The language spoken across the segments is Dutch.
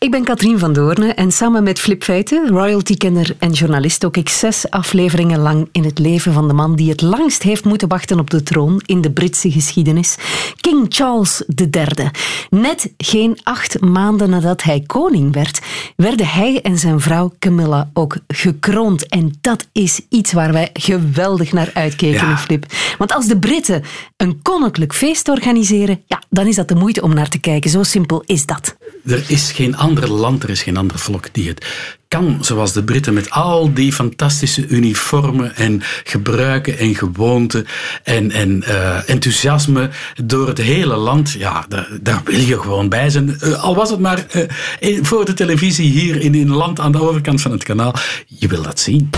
Ik ben Katrien van Doornen en samen met Flip Feiten, royalty-kenner en journalist, ook ik zes afleveringen lang in het leven van de man die het langst heeft moeten wachten op de troon in de Britse geschiedenis, King Charles III. Net geen acht maanden nadat hij koning werd, werden hij en zijn vrouw Camilla ook gekroond. En dat is iets waar wij geweldig naar uitkeken, Ja. Flip. Want als de Britten een koninklijk feest organiseren, ja, dan is dat de moeite om naar te kijken. Zo simpel is dat. Er is geen ander land, er is geen ander volk die het kan zoals de Britten met al die fantastische uniformen en gebruiken en gewoonten en, en eh, enthousiasme door het hele land. Ja, daar, daar wil je gewoon bij zijn. Eh, al was het maar eh, in- voor de televisie hier in een land aan de overkant van het kanaal. Je wil dat zien.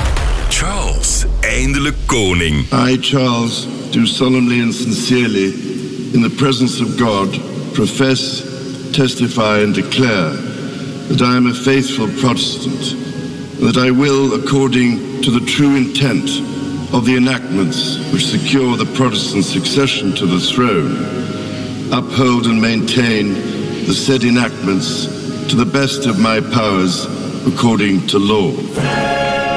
Charles, eindelijk koning. I, Charles, do solemnly and sincerely, in the presence of God, profess, testify, and declare that I am a faithful Protestant, and that I will, according to the true intent of the enactments which secure the Protestant succession to the throne, uphold and maintain the said enactments to the best of my powers according to law.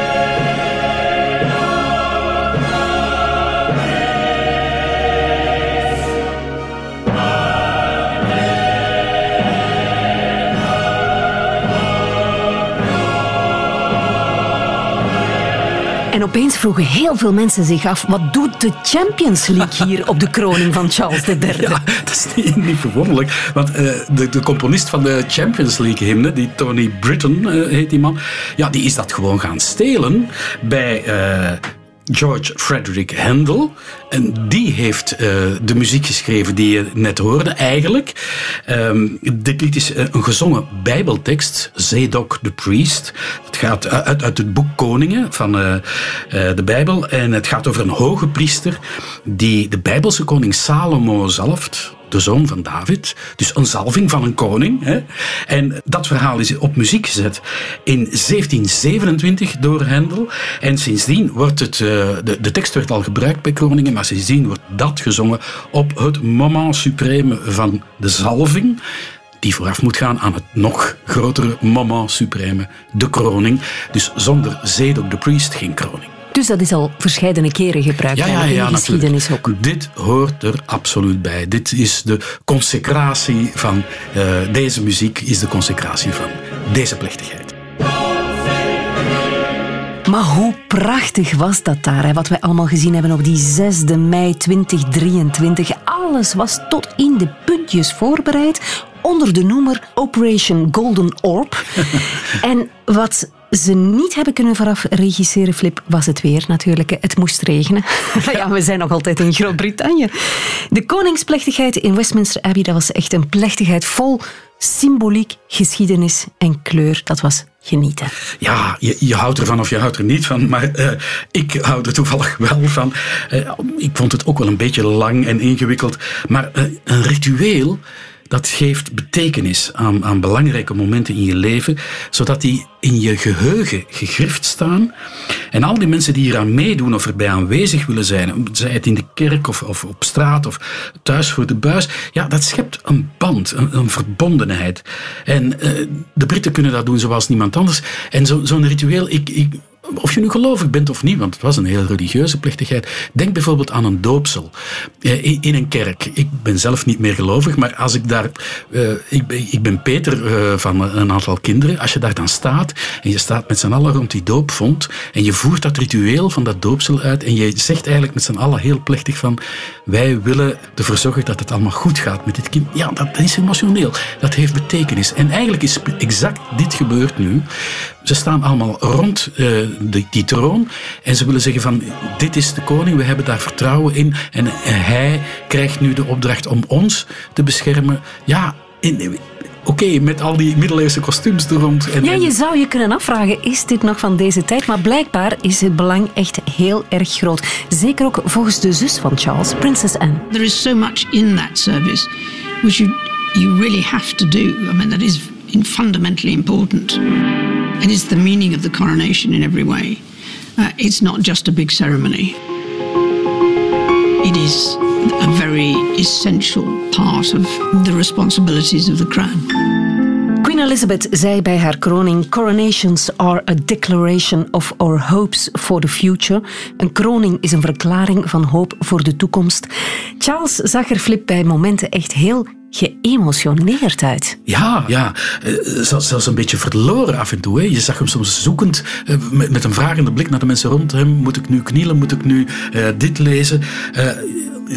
En opeens vroegen heel veel mensen zich af, wat doet de Champions League hier op de kroning van Charles III? Ja, dat is niet, niet verwonderlijk. Want eh, de, de componist van de Champions League hymne, die Tony Britton eh, heet die man, ja, die is dat gewoon gaan stelen bij eh, George Frederick Handel. En die heeft eh, de muziek geschreven die je net hoorde, eigenlijk. Ehm, dit lied is eh, een gezongen bijbeltekst, Zadok the Priest. Het gaat uit, uit het boek Koningen van eh, eh, de Bijbel. En het gaat over een hoge priester die de Bijbelse koning Salomo zalft de zoon van David. Dus een zalving van een koning. Hè? En dat verhaal is op muziek gezet in 1727 door Handel. En sindsdien wordt het, eh, de, de tekst werd al gebruikt bij koningen, maar sindsdien wordt dat gezongen op het moment supreme van de zalving. Die vooraf moet gaan aan het nog grotere moment supreme, de kroning. Dus zonder Zedok de priest geen kroning. Dus dat is al verscheidene keren gebruikt Ja, ja, in de geschiedenis ook. Dit hoort er absoluut bij. Dit is de consecratie van eh, deze muziek, is de consecratie van deze plechtigheid. Maar hoe prachtig was dat daar, hè? wat wij allemaal gezien hebben op die 6 mei 2023. Alles was tot in de puntjes voorbereid onder de noemer Operation Golden Orb. en wat ze niet hebben kunnen vooraf regisseren, Flip, was het weer natuurlijk. Het moest regenen. ja, we zijn nog altijd in Groot-Brittannië. De koningsplechtigheid in Westminster Abbey, dat was echt een plechtigheid vol symboliek, geschiedenis en kleur. Dat was genieten. Ja, je, je houdt ervan of je houdt er niet van, maar eh, ik hou er toevallig wel van. Eh, ik vond het ook wel een beetje lang en ingewikkeld, maar eh, een ritueel dat geeft betekenis aan, aan belangrijke momenten in je leven, zodat die in je geheugen gegrift staan. En al die mensen die hieraan meedoen of erbij aanwezig willen zijn, zij het in de kerk of, of op straat of thuis voor de buis, ja, dat schept een band, een, een verbondenheid. En eh, de Britten kunnen dat doen zoals niemand anders. En zo- zo'n ritueel, ik, ik, of je nu gelovig bent of niet, want het was een heel religieuze plechtigheid. Denk bijvoorbeeld aan een doopsel eh, in, een kerk. Ik ben zelf niet meer gelovig, maar als ik daar. eh, ik, ben, Peter eh, van een aantal kinderen. Als je daar dan staat en je staat met z'n allen rond die doopvond en je voert dat ritueel van dat doopsel uit en je zegt eigenlijk met z'n allen heel plechtig van wij willen ervoor zorgen dat het allemaal goed gaat met dit kind. Ja, dat is emotioneel. Dat heeft betekenis. En eigenlijk is exact dit gebeurd nu. Ze staan allemaal rond de, die troon en ze willen zeggen van dit is de koning, we hebben daar vertrouwen in en, en hij krijgt nu de opdracht om ons te beschermen. Ja, in- oké, met al die middeleeuwse kostuums er rond. En, Ja, en- je zou je kunnen afvragen, is dit nog van deze tijd? Maar blijkbaar is het belang echt heel erg groot. Zeker ook volgens de zus van Charles, prinses Anne. There is so much in that service which you you really have to do. I mean, that is fundamentally important. It is the meaning of the coronation in every way. Uh, it's not just a big ceremony. It is a very essential part of the responsibilities of the crown. Queen Elizabeth zei bij haar kroning: Coronations are a declaration of our hopes for the future. Een kroning is een verklaring van hoop voor de toekomst. Charles zag er Flip bij momenten echt heel geëmotioneerd uit. Ja, ja. Eh, zelfs een beetje verloren af en toe. Hè. Je zag hem soms zoekend, eh, met een vragende blik naar de mensen rond hem. Moet ik nu knielen? Moet ik nu uh, dit lezen?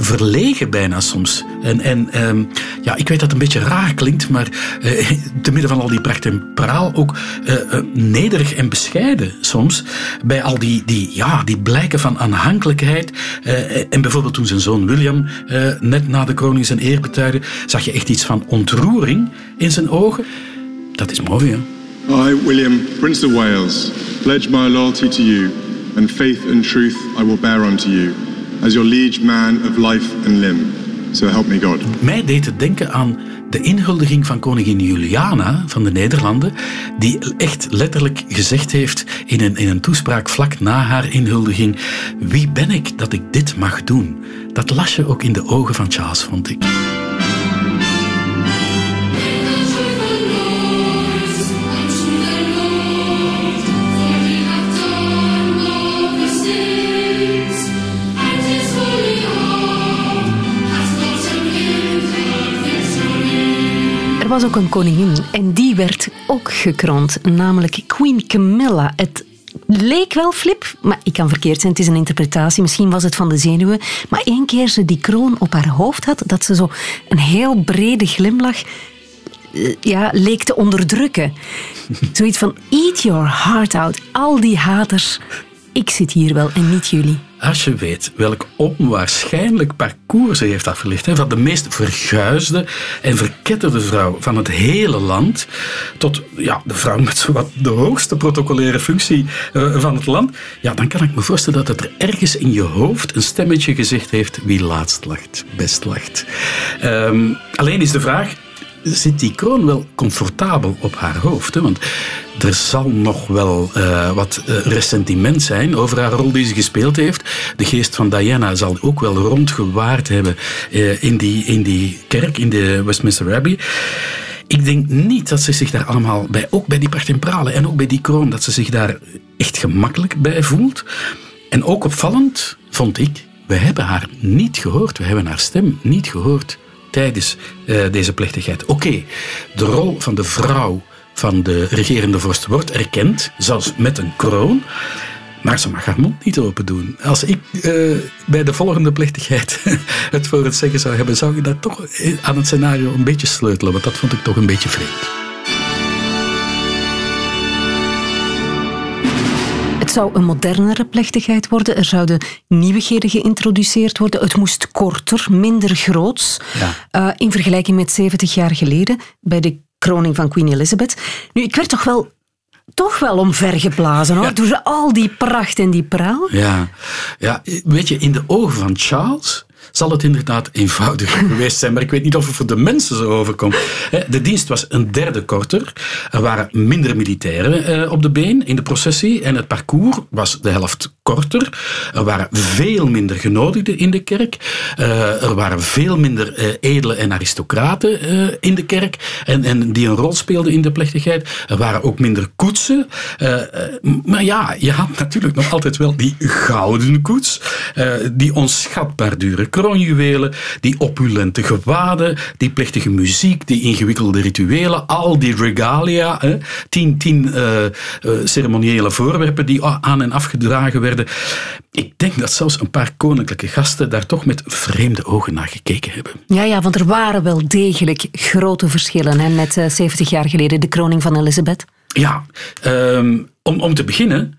Verlegen bijna soms. En, en ehm, ja, ik weet dat het een beetje raar klinkt, maar uh, te midden van al die pracht en praal ook uh, uh, nederig en bescheiden soms. Bij al die, die, ja, die blijken van aanhankelijkheid. en bijvoorbeeld toen zijn zoon William net na de kroning zijn eer betuigde, zag je echt iets van ontroering in zijn ogen. Dat is mooi, hè? I, William, Prince of Wales, pledge my loyalty to you, and faith and truth I will bear unto you as your liege man of life and limb. So help me God. Mij deed het denken aan de inhuldiging van koningin Juliana van de Nederlanden, die echt letterlijk gezegd heeft in een, in een toespraak vlak na haar inhuldiging: Wie ben ik dat ik dit mag doen? Dat las je ook in de ogen van Charles, vond ik. Was ook een koningin en die werd ook gekroond, namelijk Queen Camilla. Het leek wel flip, maar ik kan verkeerd zijn. Het is een interpretatie. Misschien was het van de zenuwen. Maar één keer ze die kroon op haar hoofd had, dat ze zo een heel brede glimlach eh, ja, leek te onderdrukken. Zoiets van, eat your heart out. Al die haters. Ik zit hier wel en niet jullie. Als je weet welk onwaarschijnlijk parcours ze heeft afgelegd, van de meest verguisde en verketterde vrouw van het hele land, tot ja, de vrouw met zowat de hoogste protocolaire functie uh, van het land, ja, dan kan ik me voorstellen dat er ergens in je hoofd een stemmetje gezegd heeft wie laatst lacht, best lacht. Um, alleen is de vraag, zit die kroon wel comfortabel op haar hoofd. Hè? Want er zal nog wel uh, wat uh, ressentiment zijn over haar rol die ze gespeeld heeft. De geest van Diana zal ook wel rondgewaard hebben uh, in, die, in die kerk, in de Westminster Abbey. Ik denk niet dat ze zich daar allemaal bij, ook bij die partempralen en ook bij die kroon, dat ze zich daar echt gemakkelijk bij voelt. En ook opvallend vond ik, we hebben haar niet gehoord, we hebben haar stem niet gehoord tijdens deze plechtigheid. Oké, de rol van de vrouw van de regerende vorst wordt erkend, zelfs met een kroon. Maar ze mag haar mond niet open doen. Als ik uh, bij de volgende plechtigheid het voor het zeggen zou hebben, zou ik dat toch aan het scenario een beetje sleutelen. Want dat vond ik toch een beetje vreemd. Het zou een modernere plechtigheid worden. Er zouden nieuwigheden geïntroduceerd worden. Het moest korter, minder groots. Ja. Uh, in vergelijking met 70 jaar geleden bij de kroning van Queen Elizabeth. Nu, ik werd toch wel toch wel omvergeblazen hoor, ja. door al die pracht en die praal. Ja. ja, weet je, in de ogen van Charles zal het inderdaad eenvoudiger geweest zijn. Maar ik weet niet of het voor de mensen zo overkomt. De dienst was een derde korter. Er waren minder militairen eh, op de been in de processie. En het parcours was de helft korter. Er waren veel minder genodigden in de kerk. Uh, er waren veel minder uh, edelen en aristocraten in de kerk. En, die een rol speelden in de plechtigheid. Er waren ook minder koetsen. maar ja, je had natuurlijk nog altijd wel die gouden koets. die onschatbaar dure kroonjuwelen. Die opulente gewaden. Die plechtige muziek. Die ingewikkelde rituelen. Al die regalia. tien, tien ceremoniële voorwerpen die aan en afgedragen werden ik denk dat zelfs een paar koninklijke gasten daar toch met vreemde ogen naar gekeken hebben. Ja, ja want er waren wel degelijk grote verschillen hè, met uh, eh, 70 jaar geleden de kroning van Elizabeth. Ja, um, om, om te beginnen,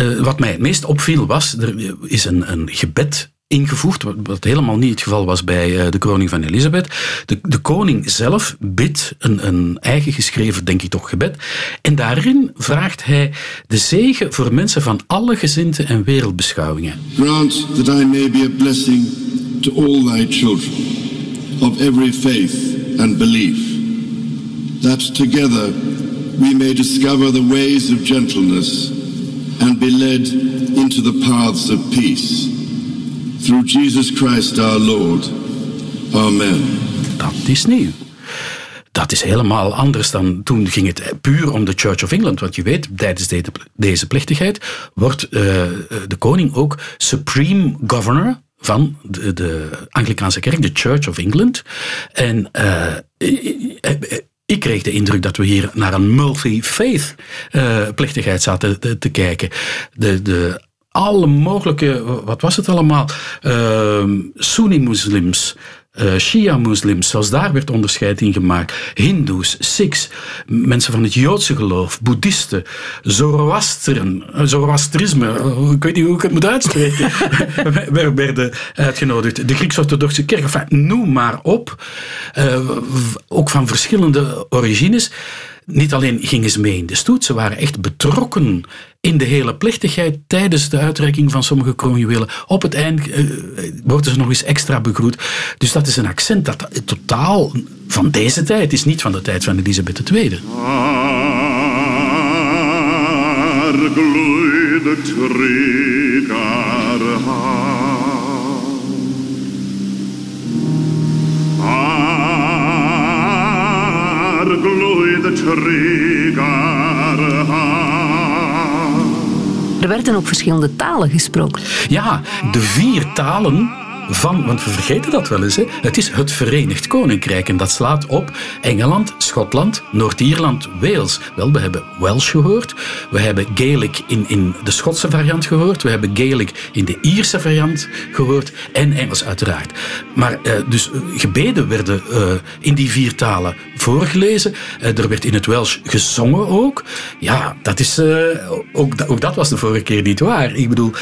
uh, wat mij het meest opviel was, er is een, een gebed ingevoerd, wat helemaal niet het geval was bij eh, de kroning van Elisabeth. De, de koning zelf bidt een, een eigen geschreven, denk ik toch, gebed. En daarin vraagt hij de zegen voor mensen van alle gezinten en wereldbeschouwingen. Grant that I may be a blessing to all thy children of every faith and belief. That together we may discover the ways of gentleness and be led into the paths of peace. Through Jesus Christ our Lord. Amen. Dat is nieuw. dat is helemaal anders dan toen ging het puur om de Church of England. Want je weet, tijdens deze plechtigheid wordt uh, de koning ook Supreme Governor van de, de, kerk, de Church of England. En uh, ik kreeg de indruk dat we hier naar een multi-faith uh, plechtigheid zaten te, te, kijken. De, de alle mogelijke, wat was het allemaal? Uh, Sunni-moslims, uh, Shia-moslims, zoals daar werd onderscheid in gemaakt. Hindoes, Sikhs, mensen van het Joodse geloof, Boeddhisten, Zoroasteren, uh, Zoroastrisme, uh, ik weet niet hoe ik het moet uitspreken, werden uitgenodigd. De Grieks-Orthodoxe Kerk, enfin, noem maar op. ook van verschillende origines. Niet alleen gingen ze mee in de stoet, ze waren echt betrokken in de hele plechtigheid tijdens de uitreiking van sommige kroonjuwelen. Op het eind uh, worden ze nog eens extra begroet. Dus dat is een accent dat totaal van deze tijd is, niet van de tijd van Elisabeth II. Gloeide er werden ook verschillende talen gesproken. Ja, de vier talen van, want we vergeten dat wel eens, hè. het is het Verenigd Koninkrijk en dat slaat op Engeland, Schotland, Noord-Ierland, Wales. Wel, we hebben Welsh gehoord, we hebben Gaelic in, in de Schotse variant gehoord, we hebben Gaelic in de Ierse variant gehoord en Engels uiteraard. Maar uh, dus eh, gebeden werden uh, in die vier talen voorgelezen, uh, er werd in het Welsh gezongen ook. Ja, dat is, ook, ook dat was de vorige keer niet waar. Ik bedoel,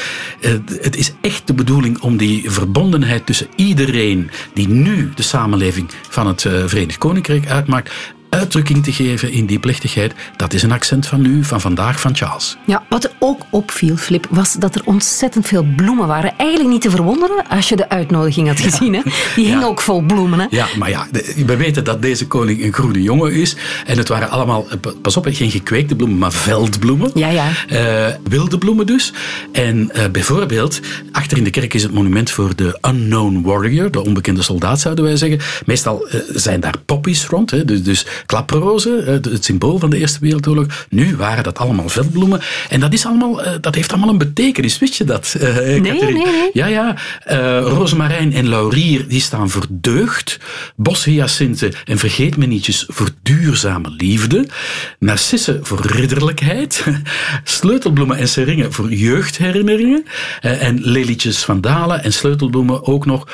het is echt de bedoeling om die verbonden tussen iedereen die nu de samenleving van het eh, Verenigd Koninkrijk uitmaakt uitdrukking te geven in die plechtigheid, dat is een accent van nu, van vandaag, van Charles. Ja, wat er ook opviel, Flip, was dat er ontzettend veel bloemen waren. Eigenlijk niet te verwonderen als je de uitnodiging had gezien. Hè? Die hing ook vol bloemen. Hè? Ja, maar ja, we weten dat deze koning een groene jongen is. En het waren allemaal, eh, pas op, geen gekweekte bloemen, maar veldbloemen. Ja, ja. Uh, wilde bloemen dus. En uh, bijvoorbeeld, achter in de kerk is het monument voor de Unknown Warrior, de onbekende soldaat zouden wij zeggen. Meestal uh, zijn daar poppies rond, hè? Dus, dus klaprozen, het symbool van de Eerste Wereldoorlog. Nu waren dat allemaal veldbloemen. En dat, is allemaal, eh, dat heeft allemaal een betekenis. Wist je dat, uh, nee, nee, nee, Ja, ja. Uh, rozemarijn en laurier die staan voor deugd. Boshyacinten en vergeetmenietjes voor duurzame liefde. Narcissen voor ridderlijkheid. Sleutelbloemen en seringen voor jeugdherinneringen. en lelietjes van Dalen en sleutelbloemen ook nog.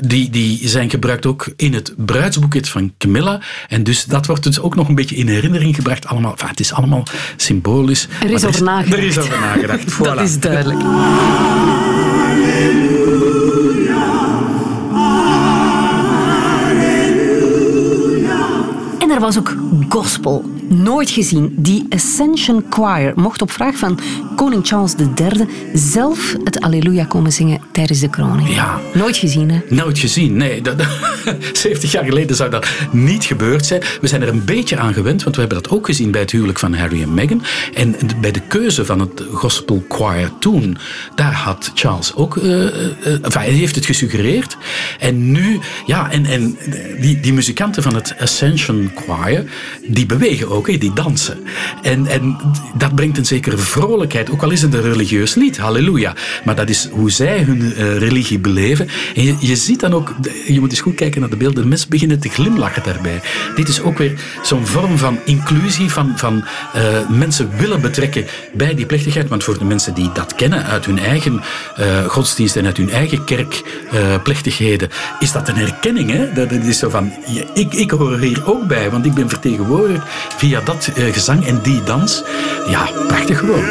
die, die zijn gebruikt ook in het bruidsboeket van Camilla. En dus dat wordt dus ook nog een beetje in herinnering gebracht. Allemaal, enfin, het is allemaal symbolisch. Er is over nagedacht. Er is over nagedacht. Voilà. Dat is duidelijk. En er was ook gospel. Nooit gezien. Die Ascension Choir mocht op vraag van koning Charles III zelf het Alleluia komen zingen tijdens de kroning. Ja. Nooit gezien, hè? Nooit gezien, nee. Dat, 70 jaar geleden zou dat niet gebeurd zijn. We zijn er een beetje aan gewend, want we hebben dat ook gezien bij het huwelijk van Harry en Meghan. En bij de keuze van het gospel choir toen, daar had Charles ook... Uh, uh, enfin, hij heeft het gesuggereerd. En nu, ja, en, en die, die muzikanten van het Ascension Choir, die bewegen ook, die dansen. En, en dat brengt een zekere vrolijkheid, ook al is het een religieus lied, halleluja. Maar dat is hoe zij hun uh, religie beleven. En je, je ziet dan ook, je moet eens goed kijken naar de beelden, de mensen beginnen te glimlachen daarbij. Dit is ook weer zo'n vorm van inclusie, van, van uh, mensen willen betrekken bij die plechtigheid. Want voor de mensen die dat kennen uit hun eigen uh, godsdienst en uit hun eigen kerkplechtigheden, is dat een herkenning. Hè? Dat, is zo van, ik, ik hoor hier ook bij, want ik ben vertegenwoordigd via dat uh, gezang en die dans. Ja, prachtig gewoon.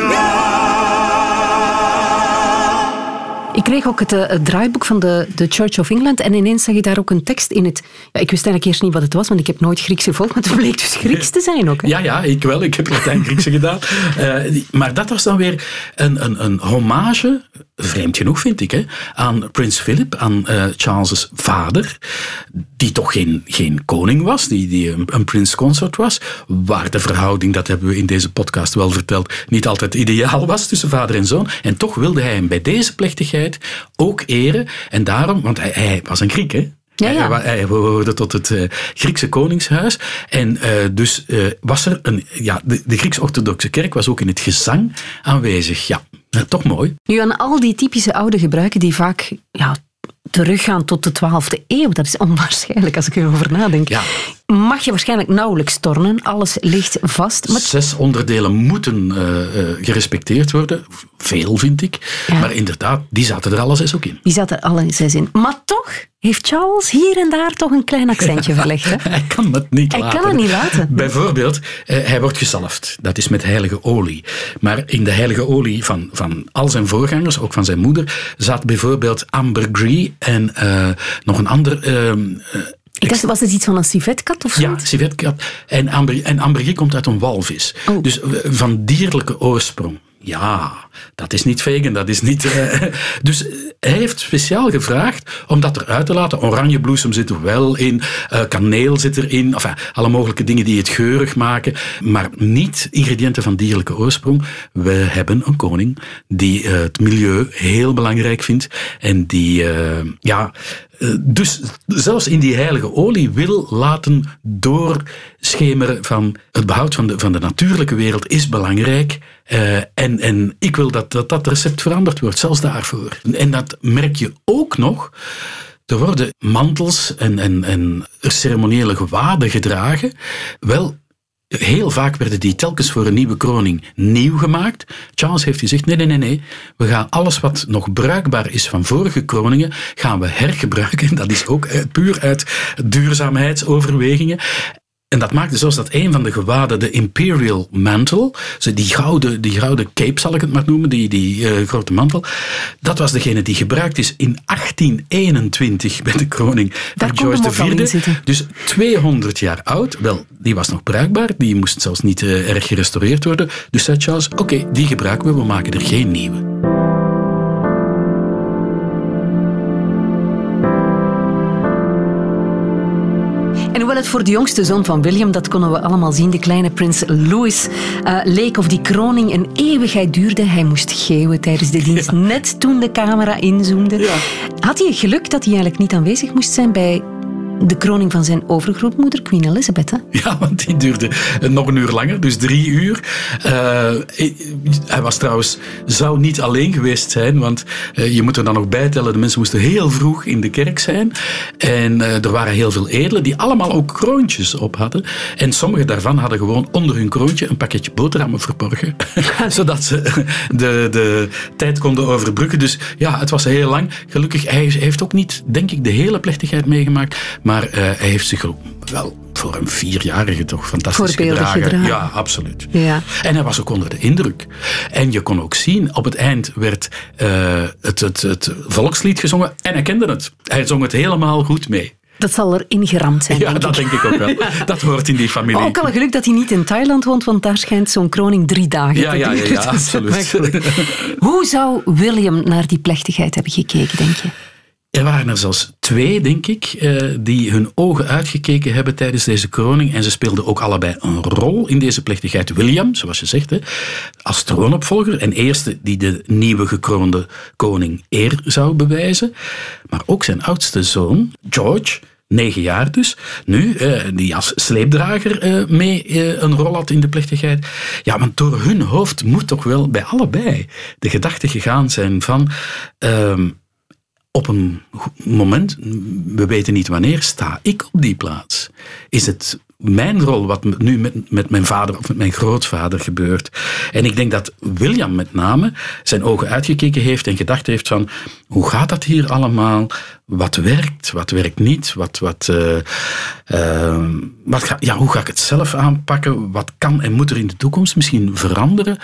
Ik kreeg ook het, uh, het, draaiboek van de, de Church of England en ineens zag je daar ook een tekst in het... Ja, ik wist eigenlijk eerst niet wat het was, want ik heb nooit Grieks gevolgd, maar het bleek dus Grieks te zijn ook. Hè? Ja, ja, ik wel. Ik heb Latijn-Griekse gedaan. Uh, maar dat was dan weer een, een, een hommage, vreemd genoeg vind ik, hè, aan Prins Philip, aan uh, Charles' vader, die toch geen, geen koning was, die, die een, een prins consort was, waar de verhouding, dat hebben we in deze podcast wel verteld, niet altijd ideaal was tussen vader en zoon. En toch wilde hij hem bij deze plechtigheid ook eren. En daarom, want hij, hij was een Griek, hè? Ja, ja. Hij, hij behoorde tot het eh, Griekse koningshuis. En eh, dus eh, was er een... Ja, de, de Grieks-orthodoxe kerk was ook in het gezang aanwezig. Ja, eh, toch mooi. Nu, aan al die typische oude gebruiken die vaak ja, teruggaan tot de 12e eeuw, dat is onwaarschijnlijk als ik erover nadenk, Ja. mag je waarschijnlijk nauwelijks tornen. Alles ligt vast. Maar Zes onderdelen moeten eh, eh, gerespecteerd worden. Veel, vind ik. Ja. Maar inderdaad, die zaten er alle zes ook in. die zat er alle zes in. Maar toch heeft Charles hier en daar toch een klein accentje verlegd. Hè? Hij kan het niet Hij laten. kan het niet laten. Bijvoorbeeld, eh, hij wordt gezalfd. Dat is met heilige olie. Maar in de heilige olie van, van al zijn voorgangers, ook van zijn moeder, zat bijvoorbeeld ambergris en eh, nog een ander... ehm, eh, Ik dacht, was het iets van een civetkat of ja, zoiets? civetkat. En, amber, en ambergris komt uit een walvis. Oh. Dus van dierlijke oorsprong. Ja, dat is niet vegan, dat is niet... eh, dus eh, hij heeft speciaal gevraagd om dat eruit te laten. Oranjebloesem zit er wel in, eh, kaneel zit erin, enfin, alle mogelijke dingen die het geurig maken, maar niet ingrediënten van dierlijke oorsprong. We hebben een koning die het milieu heel belangrijk vindt en die, ja, dus zelfs in die heilige olie wil laten doorschemeren van het behoud van de, van de natuurlijke wereld is belangrijk. En, en ik wil dat, dat dat recept veranderd wordt, zelfs daarvoor. En dat merk je ook nog. Er worden mantels en, en, en ceremoniële gewaden gedragen. Wel, Heel vaak werden die telkens voor een nieuwe kroning nieuw gemaakt. Charles heeft gezegd, nee, nee, nee, nee. We gaan alles wat nog bruikbaar is van vorige kroningen, gaan we hergebruiken. Dat is ook puur uit duurzaamheidsoverwegingen. En dat maakte zelfs dat een van de gewaden, de Imperial Mantle, die gouden, die gouden cape zal ik het maar noemen, die, die eh, grote mantel, dat was degene die gebruikt is in 1821 bij de kroning Daar van George IV. Dus 200 jaar oud. Wel, die was nog bruikbaar. Die moest zelfs niet eh, erg gerestaureerd worden. Dus zei Charles, oké, die gebruiken we. We maken er geen nieuwe. En hoewel het voor de jongste zoon van William, dat konden we allemaal zien, de kleine prins Louis, eh, leek of die kroning een eeuwigheid duurde. Hij moest geeuwen tijdens de dienst, net toen de camera inzoomde. Had hij geluk dat hij eigenlijk niet aanwezig moest zijn bij de kroning van zijn overgrootmoeder, Queen Elizabeth? Hè? Ja, want die duurde nog een uur langer, dus drie uur. Eh, hij was trouwens, zou niet alleen geweest zijn, want eh, je moet er dan nog bijtellen, de mensen moesten heel vroeg in de kerk zijn. En eh, er waren heel veel edelen die allemaal ook kroontjes op hadden. En sommige daarvan hadden gewoon onder hun kroontje een pakketje boterhammen verborgen. zodat ze de, de tijd konden overbruggen. Dus ja, het was heel lang. Gelukkig, hij heeft ook niet, denk ik, de hele plechtigheid meegemaakt. Maar eh, hij heeft zich wel voor een vierjarige toch fantastisch gedragen. gedragen. Ja, absoluut. Ja. En hij was ook onder de indruk. En je kon ook zien, op het eind werd eh, het, het, het volkslied gezongen en hij kende het. Hij zong het helemaal goed mee. Dat zal er ingeramd zijn, Ja, denk dat denk ik ook wel. Dat hoort in die familie. Ook al geluk dat hij niet in Thailand woont, want daar schijnt zo'n kroning drie dagen Ja, te ja, ja, duren. ja, absoluut. Hoe zou William naar die plechtigheid hebben gekeken, denk je? Er waren er zelfs twee, denk ik, eh, die hun ogen uitgekeken hebben tijdens deze kroning. En ze speelden ook allebei een rol in deze plechtigheid. William, zoals je zegt, als troonopvolger en eerste die de nieuwe gekroonde koning eer zou bewijzen. Maar ook zijn oudste zoon, George, negen jaar dus, nu, eh, die als sleepdrager eh, mee een rol had in de plechtigheid. Ja, want door hun hoofd moet toch wel bij allebei de gedachte gegaan zijn van... op een moment, we weten niet wanneer, sta ik op die plaats? Is het mijn rol wat nu met, met mijn vader of met mijn grootvader gebeurt? En ik denk dat William met name zijn ogen uitgekeken heeft en gedacht heeft van, hoe gaat dat hier allemaal? Wat werkt, wat werkt niet? Wat, wat, eh, eh, wat ja, hoe ga ik het zelf aanpakken? Wat kan en moet er in de toekomst misschien veranderen?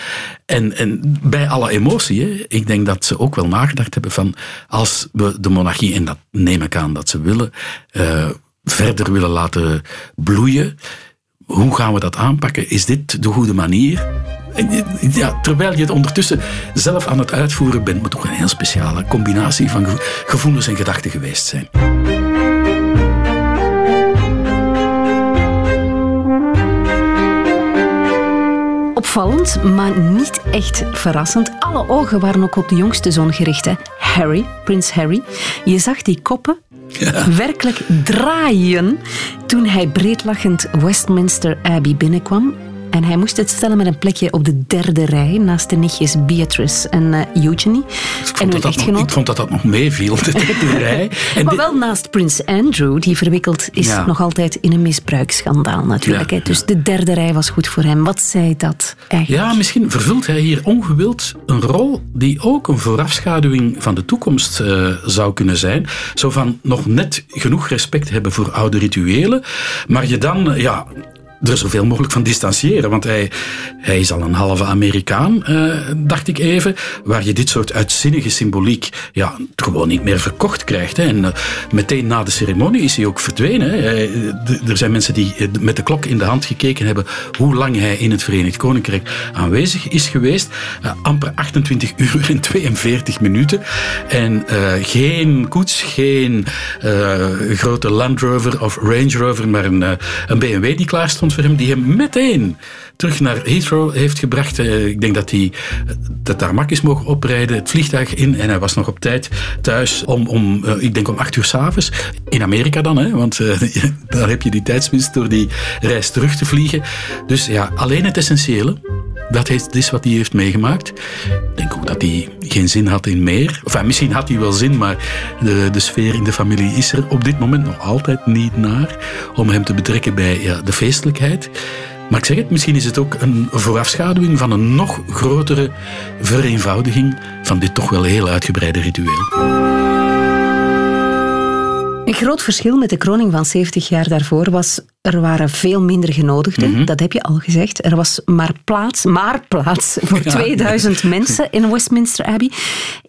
En, en bij alle emotie, hè, ik denk dat ze ook wel nagedacht hebben van als we de monarchie, en dat neem ik aan dat ze willen, eh, verder willen laten bloeien. Hoe gaan we dat aanpakken? Is dit de goede manier? En, Ja, terwijl je het ondertussen zelf aan het uitvoeren bent, moet toch een heel speciale combinatie van gevo- gevoelens en gedachten geweest zijn. Opvallend, maar niet echt verrassend. Alle ogen waren ook op de jongste zoon gericht. Harry, prins Harry. Je zag die koppen werkelijk draaien toen hij breedlachend Westminster Abbey binnenkwam. En hij moest het stellen met een plekje op de derde rij naast de nichtjes Beatrice en uh, Eugenie. Ik en vond, hun dat dat nog, echtgenoot. ik vond dat dat nog meeviel, de derde rij. En Maar wel naast prins Andrew, die verwikkeld is Ja. nog altijd in een misbruiksschandaal natuurlijk. Ja. Dus de derde rij was goed voor hem. Wat zei dat eigenlijk? Ja, misschien vervult hij hier ongewild een rol die ook een voorafschaduwing van de toekomst eh, zou kunnen zijn. Zo van nog net genoeg respect hebben voor oude rituelen, maar je dan, eh, ja, er zoveel mogelijk van distancieren. Want hij, hij is al een halve Amerikaan, eh, dacht ik even, waar je dit soort uitzinnige symboliek ja, gewoon niet meer verkocht krijgt. Hè. En eh, meteen na de ceremonie is hij ook verdwenen. Er zijn mensen die eh, met de klok in de hand gekeken hebben hoe lang hij in het Verenigd Koninkrijk aanwezig is geweest. Amper 28 uur en 42 minuten. En geen koets, geen grote Land Rover of Range Rover, maar een, een BMW die klaar stond hem, die hem meteen terug naar Heathrow heeft gebracht. Eh, ik denk dat hij eh, dat daar mak is mogen oprijden, het vliegtuig in en hij was nog op tijd thuis om, om eh, ik denk om acht uur s'avonds. In Amerika dan, hè, want eh, daar heb je die tijdswinst door die reis terug te vliegen. Dus ja, alleen het essentiële. Dat is, wat hij heeft meegemaakt. Ik denk ook dat hij geen zin had in meer. Enfin, misschien had hij wel zin, maar de, de sfeer in de familie is er op dit moment nog altijd niet naar om hem te betrekken bij ja, de feestelijkheid. Maar ik zeg het, misschien is het ook een voorafschaduwing van een nog grotere vereenvoudiging van dit toch wel heel uitgebreide ritueel. Een groot verschil met de kroning van 70 jaar daarvoor was, er waren veel minder genodigden. Mhm. Dat heb je al gezegd. Er was maar plaats, maar plaats voor Ja. 2000 mensen in Westminster Abbey.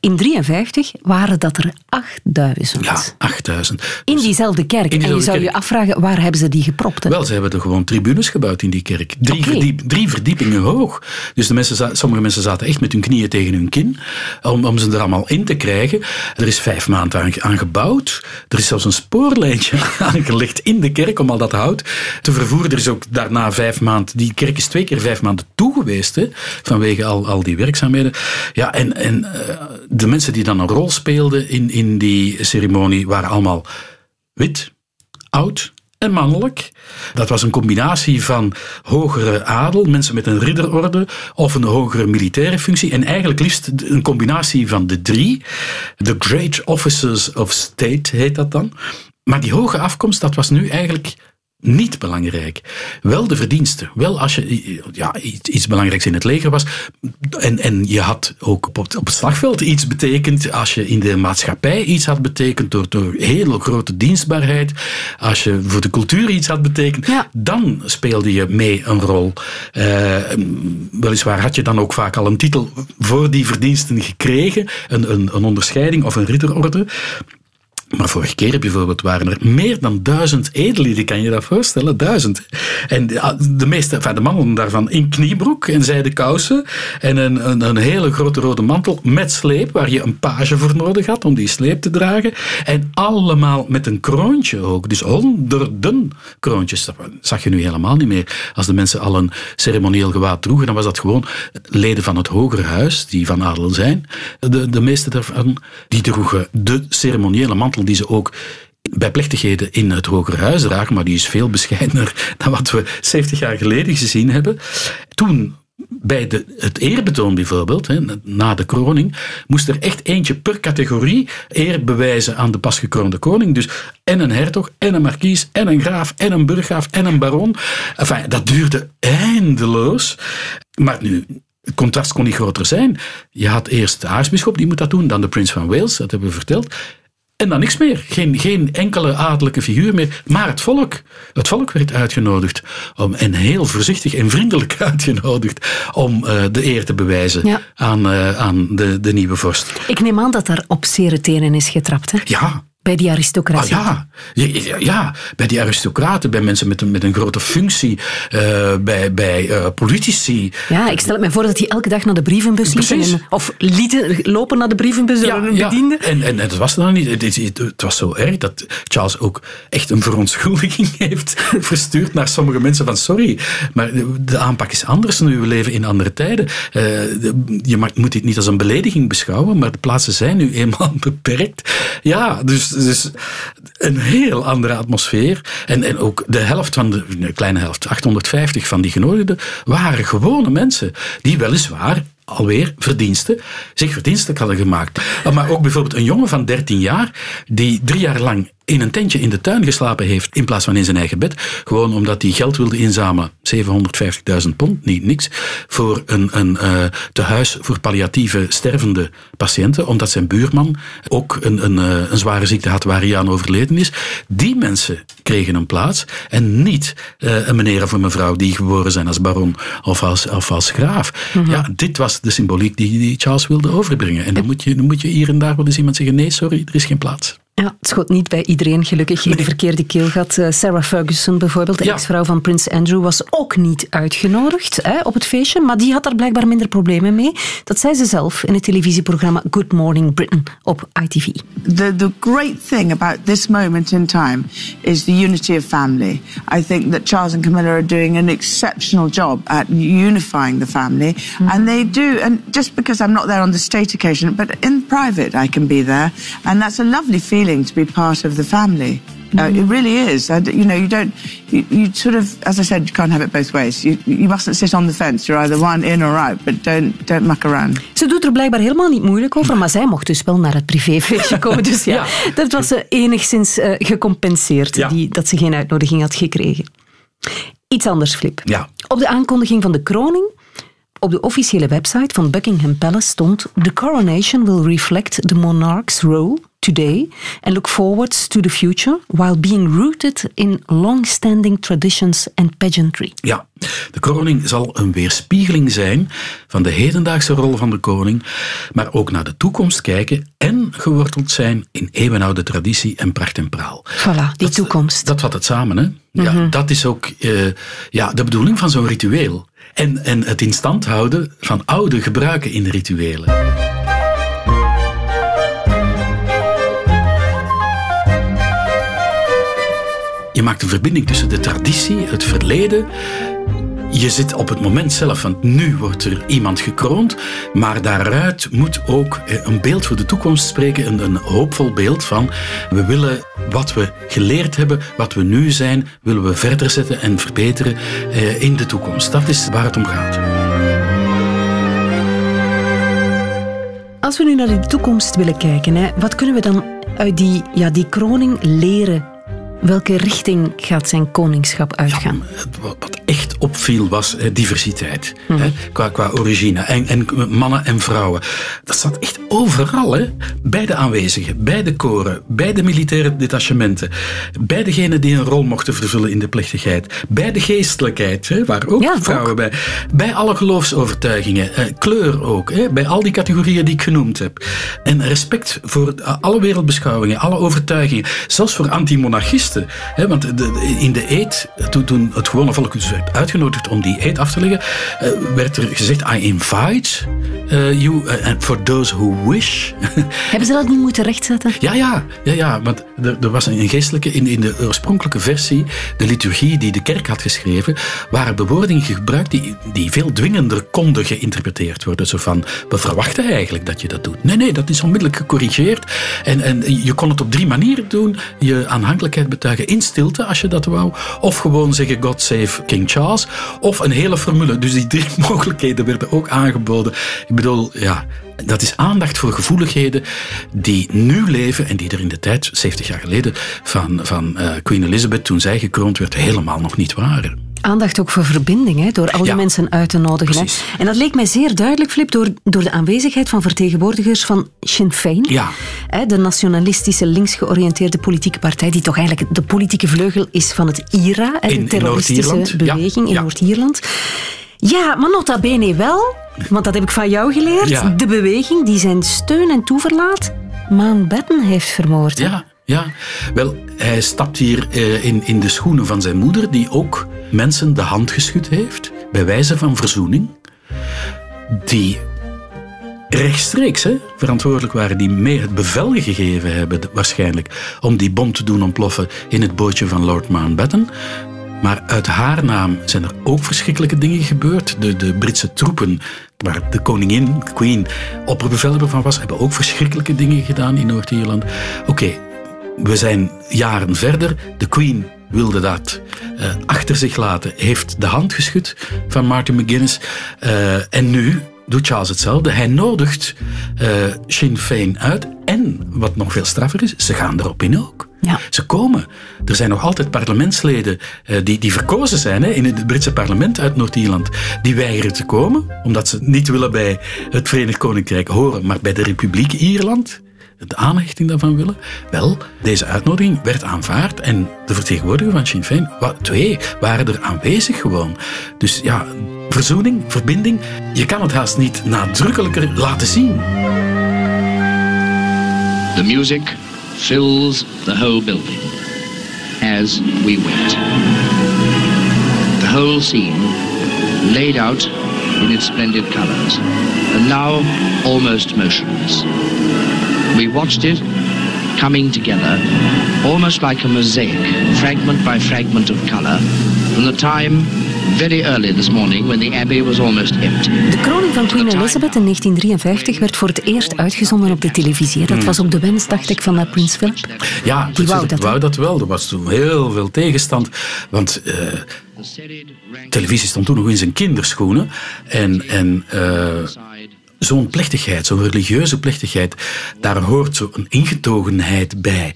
In 53 waren dat er 8000. Ja, 8000. In diezelfde kerk. en je zou je afvragen, waar hebben ze die gepropt? hè? Wel, ze hebben er gewoon tribunes gebouwd in die kerk. Drie, verdiep- drie verdiepingen hoog. Dus de mensen, sommige mensen zaten echt met hun knieën tegen hun kin om, om ze er allemaal in te krijgen. Er is vijf maanden aan, aan gebouwd. Er is zelfs een spoorlijntje aangelegd in de kerk om al dat hout te vervoeren. Er is ook daarna vijf maanden... Die kerk is twee keer vijf maanden toe geweest, hè, vanwege al, al die werkzaamheden. Ja, en, en eh, de mensen die dan een rol speelden in, in die ceremonie waren allemaal wit, oud en mannelijk. Dat was een combinatie van hogere adel, mensen met een ridderorde of een hogere militaire functie. En eigenlijk liefst een combinatie van de drie. The Great Officers of State heet dat dan. Maar die hoge afkomst, dat was nu eigenlijk niet belangrijk. Wel de verdiensten. Wel als je ja, iets, belangrijks in het leger was. En, en je had ook op het, op het slagveld iets betekend. Als je in de maatschappij iets had betekend door, door hele grote dienstbaarheid. Als je voor de cultuur iets had betekend. Ja. Dan speelde je mee een rol. Eh, weliswaar had je dan ook vaak al een titel voor die verdiensten gekregen. Een, een, een onderscheiding of een ridderorde. Maar vorige keer bijvoorbeeld waren er meer dan duizend edellieden, kan je dat voorstellen? Duizend. En de, meeste, enfin, de mannen daarvan in kniebroek en zijden kousen en een, een, een hele grote rode mantel met sleep, waar je een page voor nodig had om die sleep te dragen. En allemaal met een kroontje ook. Dus honderden kroontjes. Dat zag je nu helemaal niet meer. Als de mensen al een ceremonieel gewaad droegen, dan was dat gewoon leden van het hogere huis, die van adel zijn. De, de meeste daarvan, die droegen de ceremoniële mantel die ze ook bij plechtigheden in het Hoger Huis dragen, maar die is veel bescheidener dan wat we 70 jaar geleden gezien hebben. Toen bij de, het eerbetoon bijvoorbeeld, hè, na de kroning, moest er echt eentje per categorie eer bewijzen aan de pasgekroonde koning. Dus en een hertog, en een markies, en een graaf, en een burggraaf, en een baron. Enfin, dat duurde eindeloos. Maar nu, het contrast kon niet groter zijn. Je had eerst de aartsbisschop, die moet dat doen, dan de prins van Wales, dat hebben we verteld. En dan niks meer. Geen, geen enkele adellijke figuur meer. Maar het volk. Het volk werd uitgenodigd. Om, en heel voorzichtig en vriendelijk uitgenodigd. Om uh, de eer te bewijzen Ja. aan, uh, aan de, de nieuwe vorst. Ik neem aan dat daar op zere tenen is getrapt. Hè? Ja, Bij die Ah, aristocratie. ja. Ja, ja, bij die aristocraten, bij mensen met een, met een grote functie, uh, bij, bij uh, politici. Ja, ik stel het me voor dat hij elke dag naar de brievenbus liep. Precies. En, of lieten lopen naar de brievenbus door een bediende. En, en, en dat was dan niet. Het, het, het, was zo erg dat Charles ook echt een verontschuldiging heeft verstuurd naar sommige mensen van sorry, maar de, de aanpak is anders nu. We leven in andere tijden. Uh, de, je mag, moet dit niet als een belediging beschouwen, maar de plaatsen zijn nu eenmaal beperkt. Ja, dus dus een heel andere atmosfeer. En, en ook de helft van de, een kleine helft, 850 van die genodigden, waren gewone mensen. Die weliswaar alweer verdiensten, zich verdienstelijk hadden gemaakt. Maar ook bijvoorbeeld een jongen van 13 jaar, die drie jaar lang in een tentje in de tuin geslapen heeft in plaats van in zijn eigen bed. Gewoon omdat hij geld wilde inzamelen. 750.000 pond, niet niks. Voor een, een uh, tehuis voor palliatieve stervende patiënten. Omdat zijn buurman ook een, een, uh, een zware ziekte had waar hij aan overleden is. Die mensen kregen een plaats. En niet uh, een meneer of een mevrouw die geboren zijn als baron of als, of als graaf. Mm -hmm. Ja, dit was de symboliek die, die Charles wilde overbrengen. En dan moet, je, dan moet je hier en daar wel eens iemand zeggen: nee, sorry, er is geen plaats. Ja, het schot niet bij iedereen gelukkig in de verkeerde keelgat. Sarah Ferguson bijvoorbeeld, de ja. ex-vrouw van prins Andrew, was ook niet uitgenodigd hè, op het feestje, maar die had daar blijkbaar minder problemen mee. Dat zei ze zelf in het televisieprogramma Good Morning Britain op ITV. The, the great thing about this moment in time is the unity of family. I think that Charles and Camilla are doing an exceptional job at unifying the family. Mm-hmm. And they do, and just because I'm not there on the state occasion, but in private I can be there. And that's a lovely feeling to be part of the family. Uh, it really is. And, you know, you don't, you, you, sort of, as I said, you can't have it both ways. You, you mustn't sit on the fence. You're either one in or out, but don't, don't muck around. Ze doet er blijkbaar helemaal niet moeilijk over, maar zij mocht dus wel naar het privéfeestje komen. Dus ja, ja. dat was ze enigszins uh, gecompenseerd, ja. die, dat ze geen uitnodiging had gekregen. Iets anders, Flip. Ja. Op de aankondiging van de kroning op de officiële website van Buckingham Palace stond: The coronation will reflect the monarch's role today and look forward to the future while being rooted in long-standing traditions and pageantry. Ja, de kroning zal een weerspiegeling zijn van de hedendaagse rol van de koning, maar ook naar de toekomst kijken en geworteld zijn in eeuwenoude traditie en pracht en praal. Voilà, die dat, toekomst. Dat vat het samen, hè? Ja, mm-hmm. dat is ook uh, ja, de bedoeling van zo'n ritueel. En, en het in stand houden van oude gebruiken in rituelen. Je maakt een verbinding tussen de traditie, het verleden. Je zit op het moment zelf, want nu wordt er iemand gekroond. Maar daaruit moet ook een beeld voor de toekomst spreken. Een, een hoopvol beeld van we willen wat we geleerd hebben, wat we nu zijn, willen we verder zetten en verbeteren eh, in de toekomst. Dat is waar het om gaat. Als we nu naar de toekomst willen kijken, hè, wat kunnen we dan uit die, ja, die kroning leren Welke richting gaat zijn koningschap uitgaan? Ja, wat echt opviel was diversiteit. Hè, qua, qua origine. En, en, mannen en vrouwen. Dat zat echt overal. Hè? Bij de aanwezigen, bij de koren, bij de militaire detachementen. Bij degenen die een rol mochten vervullen in de plechtigheid. Bij de geestelijkheid, hè, waar ook ja, vrouwen ook. bij. Bij alle geloofsovertuigingen. Eh, kleur ook. Hè, bij al die categorieën die ik genoemd heb. En respect voor alle wereldbeschouwingen, alle overtuigingen. Zelfs voor anti-monarchisten Hè, want de, in de eed, toen, toen, het gewone volk dus werd uitgenodigd om die eed af te leggen, uh, werd er gezegd: I invite uh, you uh, and for those who wish. Hebben ze dat niet moeten rechtzetten? Ja, ja, ja, ja want er, er was een geestelijke in, in de oorspronkelijke versie, de liturgie die de kerk had geschreven, waren bewoordingen gebruikt die, die veel dwingender konden geïnterpreteerd worden. Zo van: we verwachten eigenlijk dat je dat doet. Nee, nee, dat is onmiddellijk gecorrigeerd. En, en je kon het op drie manieren doen: je aanhankelijkheid in stilte, als je dat wou. Of gewoon zeggen God save King Charles. Of een hele formule. Dus die drie mogelijkheden werden ook aangeboden. Ik bedoel, ja, dat is aandacht voor gevoeligheden die nu leven en die er in de tijd, 70 jaar geleden, van, van uh, Queen Elizabeth, toen zij gekroond werd, helemaal nog niet waren. Aandacht ook voor verbinding, hè, door al die ja, mensen uit te nodigen. Hè. En dat leek mij zeer duidelijk, Flip, door, door de aanwezigheid van vertegenwoordigers van Sinn Féin. Ja. Hè, de nationalistische, linksgeoriënteerde politieke partij, die toch eigenlijk de politieke vleugel is van het IRA, hè, de terroristische beweging in Noord-Ierland. Ja, maar nota bene wel, want dat heb ik van jou geleerd, de beweging die zijn steun en toeverlaat Mountbatten heeft vermoord. Ja, ja, wel, hij stapt hier uh, in, in de schoenen van zijn moeder, die ook mensen de hand geschud heeft, bij wijze van verzoening. Die rechtstreeks hè, verantwoordelijk waren, die mee het bevel gegeven hebben, waarschijnlijk, om die bom te doen ontploffen in het bootje van Lord Mountbatten. Maar uit haar naam zijn er ook verschrikkelijke dingen gebeurd. De, de Britse troepen, waar de koningin, queen, opperbevelhebber van was, hebben ook verschrikkelijke dingen gedaan in Noord-Ierland. Oké, we zijn jaren verder. De Queen wilde dat uh, achter zich laten, heeft de hand geschud van Martin McGuinness. Uh, en nu doet Charles hetzelfde. Hij nodigt uh, Sinn Féin uit. En, wat nog veel straffer is, ze gaan erop in ook. Ja. Ze komen. Er zijn nog altijd parlementsleden uh, die, die verkozen zijn hè, in het Britse parlement uit Noord-Ierland. Die weigeren te komen, omdat ze niet willen bij het Verenigd Koninkrijk horen, maar bij de Republiek Ierland de aanhechting daarvan willen. Wel, deze uitnodiging werd aanvaard en de vertegenwoordiger van Sinn Féin, twee, waren er aanwezig gewoon. Dus ja, verzoening, verbinding, je kan het haast niet nadrukkelijker laten zien. The music fills the whole building as we wait. The whole scene laid out in its splendid colors and now almost motionless. We watched it coming together, almost like a mosaic, fragment by fragment of color, from the time very early this morning when the abbey was almost empty. De kroning van Queen Elizabeth in 1953 werd voor het eerst uitgezonden op de televisie. Dat was ook de wens, dacht ik, van Prins Philip. Ja, Die wou dat, wou dat wel. Er was toen heel veel tegenstand. Want uh, televisie stond toen nog in zijn kinderschoenen. En, en uh, zo'n plechtigheid, zo'n religieuze plechtigheid, daar hoort zo'n ingetogenheid bij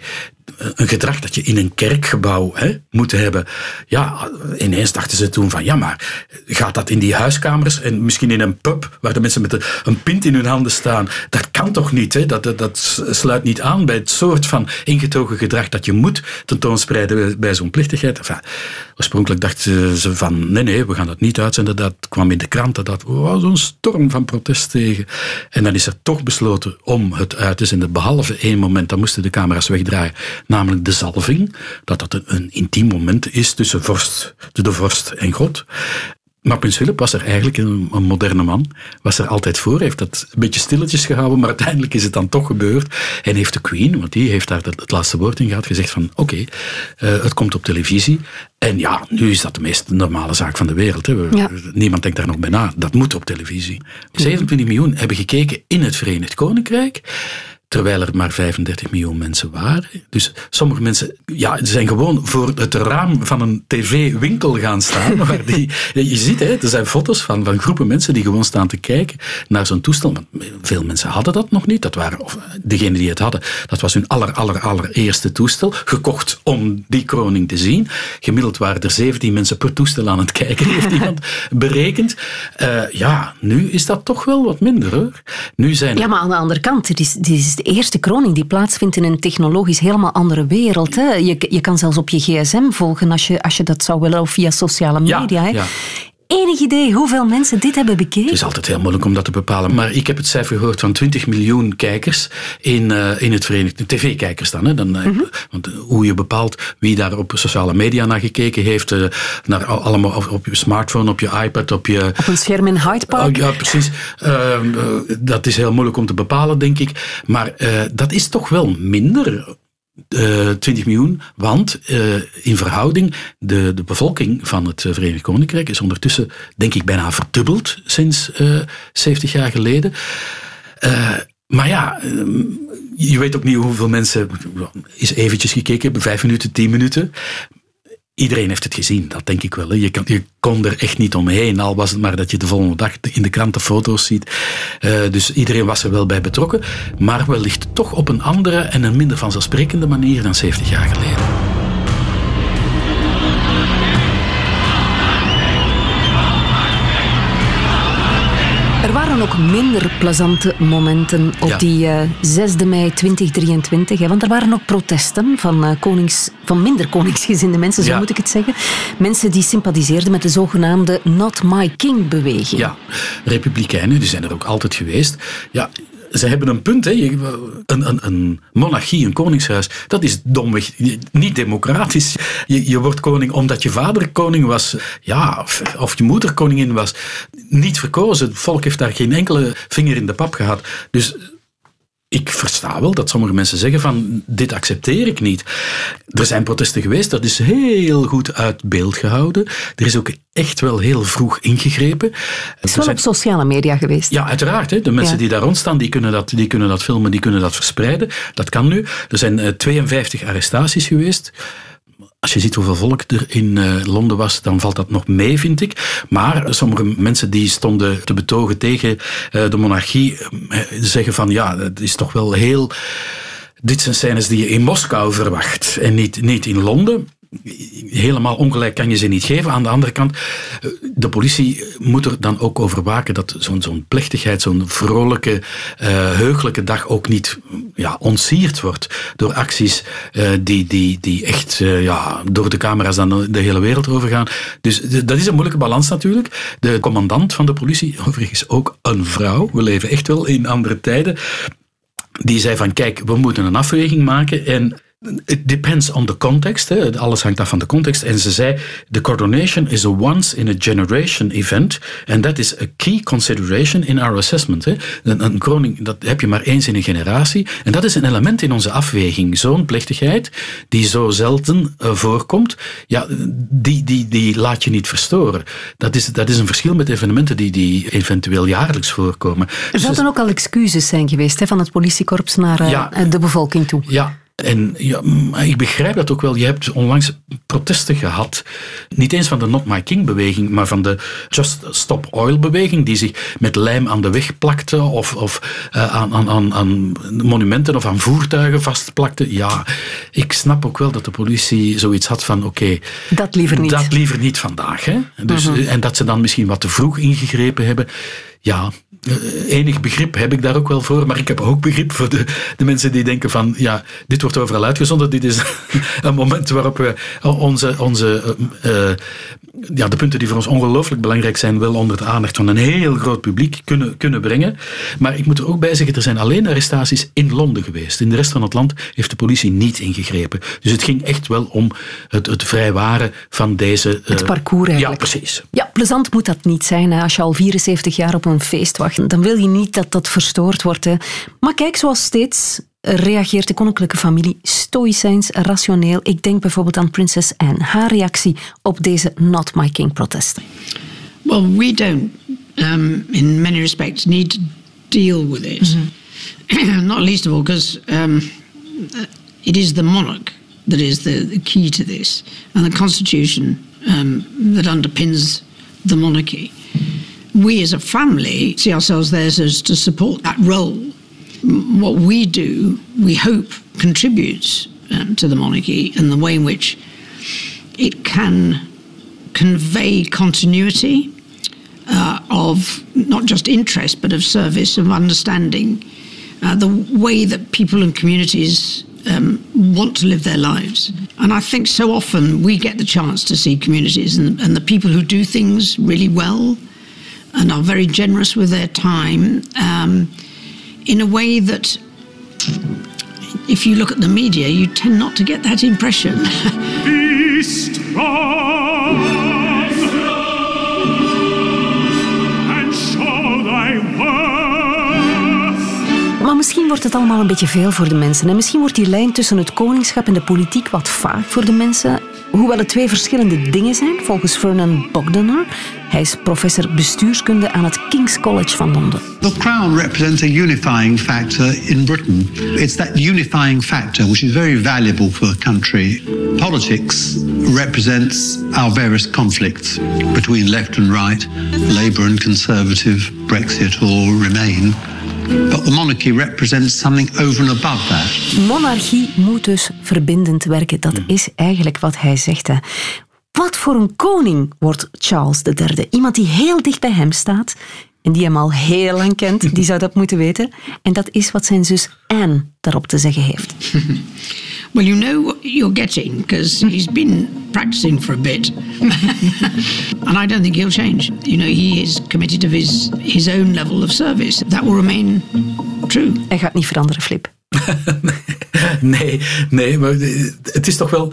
een gedrag dat je in een kerkgebouw hè, moet hebben. Ja, ineens dachten ze toen van, ja, maar gaat dat in die huiskamers en misschien in een pub waar de mensen met een pint in hun handen staan? Dat kan toch niet? Hè? Dat, dat, sluit niet aan bij het soort van ingetogen gedrag dat je moet tentoonspreiden bij zo'n plichtigheid. Oorspronkelijk dachten ze van, nee, nee, we gaan dat niet uitzenden. Dat kwam in de kranten, dat was een storm van protest tegen. En dan is er toch besloten om het uit te zenden, behalve één moment, dan moesten de camera's wegdraaien namelijk de zalving, dat dat een, een intiem moment is tussen vorst, de vorst en God. Maar Prins Philip was er eigenlijk een, een, moderne man, was er altijd voor, heeft dat een beetje stilletjes gehouden, maar uiteindelijk is het dan toch gebeurd. En heeft de Queen, want die heeft daar het, het laatste woord in gehad, gezegd van oké, okay, uh, het komt op televisie. En ja, nu is dat de meest normale zaak van de wereld. Hè. Ja. Niemand denkt daar nog bij na, dat moet op televisie. 27 miljoen hebben gekeken in het Verenigd Koninkrijk terwijl er maar 35 miljoen mensen waren. Dus sommige mensen ja, zijn gewoon voor het raam van een tv-winkel gaan staan. Waar die, je ziet, hè, er zijn foto's van, van groepen mensen die gewoon staan te kijken naar zo'n toestel. Want veel mensen hadden dat nog niet. Dat waren, of degenen die het hadden, dat was hun aller, aller, allereerste toestel. Gekocht om die kroning te zien. Gemiddeld waren er 17 mensen per toestel aan het kijken, heeft iemand berekend. Uh, ja, nu is dat toch wel wat minder hoor. Nu zijn ja, maar aan de andere kant, het is de eerste kroning die plaatsvindt in een technologisch helemaal andere wereld. Hè? Je, je kan zelfs op je gsm volgen als je, als je dat zou willen, of via sociale media. Ja, hè? ja. Enig idee hoeveel mensen dit hebben bekeken? Het is altijd heel moeilijk om dat te bepalen. Maar ik heb het cijfer gehoord van 20 miljoen kijkers in, uh, in het Verenigd... TV-kijkers dan. Hè? dan mm -hmm. Want hoe je bepaalt wie daar op sociale media naar gekeken heeft. Uh, naar allemaal op, op, je smartphone, op je iPad, op je... Op een scherm in Hyde Park? Oh, ja, precies. Uh, dat is heel moeilijk om te bepalen, denk ik. Maar dat is toch wel minder uh, 20 miljoen, want uh, in verhouding, de, de bevolking van het Verenigd Koninkrijk is ondertussen, denk ik, bijna verdubbeld sinds uh, 70 jaar geleden. Maar ja, je weet ook niet hoeveel mensen, is eventjes gekeken, vijf minuten, tien minuten. Iedereen heeft het gezien, dat denk ik wel. Je, kon er echt niet omheen, al was het maar dat je de volgende dag in de kranten foto's ziet. Uh, dus iedereen was er wel bij betrokken, maar wellicht toch op een andere en een minder vanzelfsprekende manier dan 70 jaar geleden. Ook minder plezante momenten op Ja. die eh 6 mei 2023. Hè, want er waren ook protesten van, eh, konings, van minder koningsgezinde mensen, zo Ja. moet ik het zeggen. Mensen die sympathiseerden met de zogenaamde Not My King-beweging. Ja, republikeinen, die zijn er ook altijd geweest. Ja, ze hebben een punt. Hè. Een, een, een monarchie, een koningshuis, dat is domweg niet democratisch. Je, je wordt koning omdat je vader koning was, ja, of, of je moeder koningin was. Niet verkozen. Het volk heeft daar geen enkele vinger in de pap gehad. Dus ik versta wel dat sommige mensen zeggen van dit accepteer ik niet. Er zijn protesten geweest, dat is heel goed uit beeld gehouden. Er is ook echt wel heel vroeg ingegrepen. Het is wel op sociale media geweest. Ja, uiteraard. Hè. De mensen Ja. die daar rond staan, die kunnen, dat, die kunnen dat filmen, die kunnen dat verspreiden. Dat kan nu. Er zijn eh, 52 arrestaties geweest. Als je ziet hoeveel volk er in eh, Londen was, dan valt dat nog mee, vind ik. Maar sommige mensen die stonden te betogen tegen eh, de monarchie, eh, zeggen van ja, het is toch wel heel... Dit zijn scènes die je in Moskou verwacht en niet, niet in Londen. Helemaal ongelijk kan je ze niet geven. Aan de andere kant, eh, de politie moet er dan ook over waken dat zo'n plechtigheid, zo'n vrolijke, eh, heugelijke dag ook niet ja, ontsierd wordt door acties eh, die, die, die echt eh, ja, door de camera's dan de hele wereld overgaan. Dus dat is een moeilijke balans natuurlijk. De commandant van de politie, overigens ook een vrouw, we leven echt wel in andere tijden, die zei van kijk, we moeten een afweging maken en it depends on the context. Hè. Alles hangt af van de context. En ze zei, the coronation is a once in a generation event and that is a key consideration in our assessment. Hè. Een, een kroning, dat heb je maar eens in een generatie. En dat is een element in onze afweging. Zo'n plechtigheid, die zo zelden eh, voorkomt, ja, die, die, die laat je niet verstoren. Dat is, dat is een verschil met evenementen die, die eventueel jaarlijks voorkomen. Er zouden ook al excuses zijn geweest hè, van het politiekorps naar eh, Ja. de bevolking toe. Ja, en ja, maar ik begrijp dat ook wel. Je hebt onlangs protesten gehad. Niet eens van de Not My King beweging, maar van de Just Stop Oil beweging. Die zich met lijm aan de weg plakte of, of eh, aan, aan, aan, aan monumenten of aan voertuigen vastplakte. Ja, ik snap ook wel dat de politie zoiets had van oké, Dat liever niet. dat liever niet vandaag. Hè? Dus, Mhm. En dat ze dan misschien wat te vroeg ingegrepen hebben. Ja, enig begrip heb ik daar ook wel voor. Maar ik heb ook begrip voor de, de mensen die denken van... Ja, dit wordt overal uitgezonden. Dit is een moment waarop we onze... onze eh, eh, ja, de punten die voor ons ongelooflijk belangrijk zijn... wel onder de aandacht van een heel groot publiek kunnen, kunnen brengen. Maar ik moet er ook bij zeggen... er zijn alleen arrestaties in Londen geweest. In de rest van het land heeft de politie niet ingegrepen. Dus het ging echt wel om het, het vrijwaren van deze... Het eh, parcours eigenlijk. Ja, precies. Ja, plezant moet dat niet zijn. Hè. Als je al 74 jaar op een feest wacht, dan wil je niet dat dat verstoord wordt. Hè. Maar kijk, zoals steeds reageert de koninklijke familie stoïcijns, rationeel. Ik denk bijvoorbeeld aan prinses Anne. Haar reactie op deze Not My King protesten. Well, we don't, um, in many respects, need to deal with it. Not least of all because um, uh, it is the monarch that is the, the key to this, and the constitution um, that underpins the monarchy. We as a family see ourselves there as to support that role. What we do, we hope, contributes um, to the monarchy and the way in which it can convey continuity uh, of not just interest but of service, of understanding, uh, the way that people and communities um, want to live their lives. And I think so often we get the chance to see communities and, and the people who do things really well and are very generous with their time um, in a way that. If you look at the media, you tend not to get that impression. Be strong and show thy worth. Maar misschien wordt het allemaal een beetje veel voor de mensen. En misschien wordt die lijn tussen het koningschap en de politiek wat vaag voor de mensen. Hoewel het twee verschillende dingen zijn, volgens Vernon Bogdaner. Hij is professor bestuurskunde aan het King's College van Londen. The crown represents a unifying factor in Britain. It's that unifying factor which is very valuable for a country. Politics represents our various conflicts between left and right, Labour and Conservative, Brexit or Remain. But the monarchy represents something over and above that. Monarchie moet dus verbindend werken. Dat is eigenlijk wat hij zegt. Hè. Wat voor een koning wordt Charles III? Iemand die heel dicht bij hem staat en die hem al heel lang kent, die zou dat moeten weten. En dat is wat zijn zus Anne daarop te zeggen heeft. Well, you know what you're getting because he's been practicing for a bit. and I don't think he'll change. You know, he is committed to his, his own level of service. That will remain true. Hij gaat niet veranderen, Flip. Nee, nee, maar eh, het is toch wel.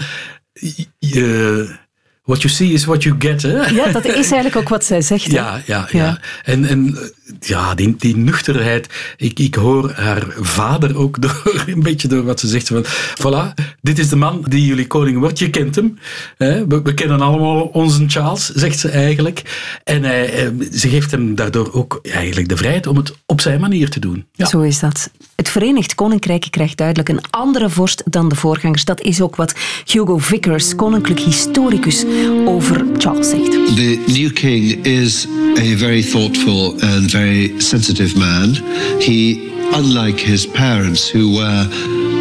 je- what you see is what you get, hè? Ja, dat is eigenlijk ook wat zij zegt. hè. Ja, ja, ja. En, en ja, die, die nuchterheid. Ik, ik hoor haar vader ook door, een beetje door wat ze zegt. Van, voilà, dit is de man die jullie koning wordt. Je kent hem. Hè? We, we, kennen allemaal onze Charles, zegt ze eigenlijk. En hij, ze geeft hem daardoor ook eigenlijk de vrijheid om het op zijn manier te doen. Ja. Zo is dat. Het Verenigd Koninkrijk krijgt duidelijk een andere vorst dan de voorgangers. Dat is ook wat Hugo Vickers, koninklijk historicus, over Charles zegt. The new king is a very thoughtful and very sensitive man. He, unlike his parents, who were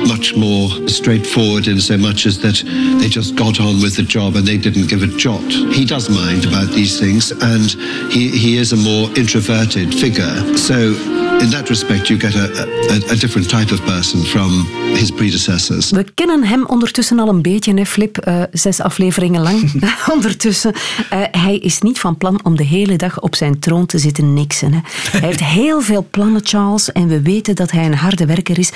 much more straightforward in so much as that they just got on with the job and they didn't give a jot. He does mind about these things and he, he is a more introverted figure. So in that respect you get a, a, a, different type of person from his predecessors. We kennen hem ondertussen al een beetje, hè, Flip. Uh, zes afleveringen lang ondertussen. Uh, hij is niet van plan om de hele dag op zijn troon te zitten niksen. Hè. Hij heeft heel veel plannen, Charles, en we weten dat hij een harde werker is.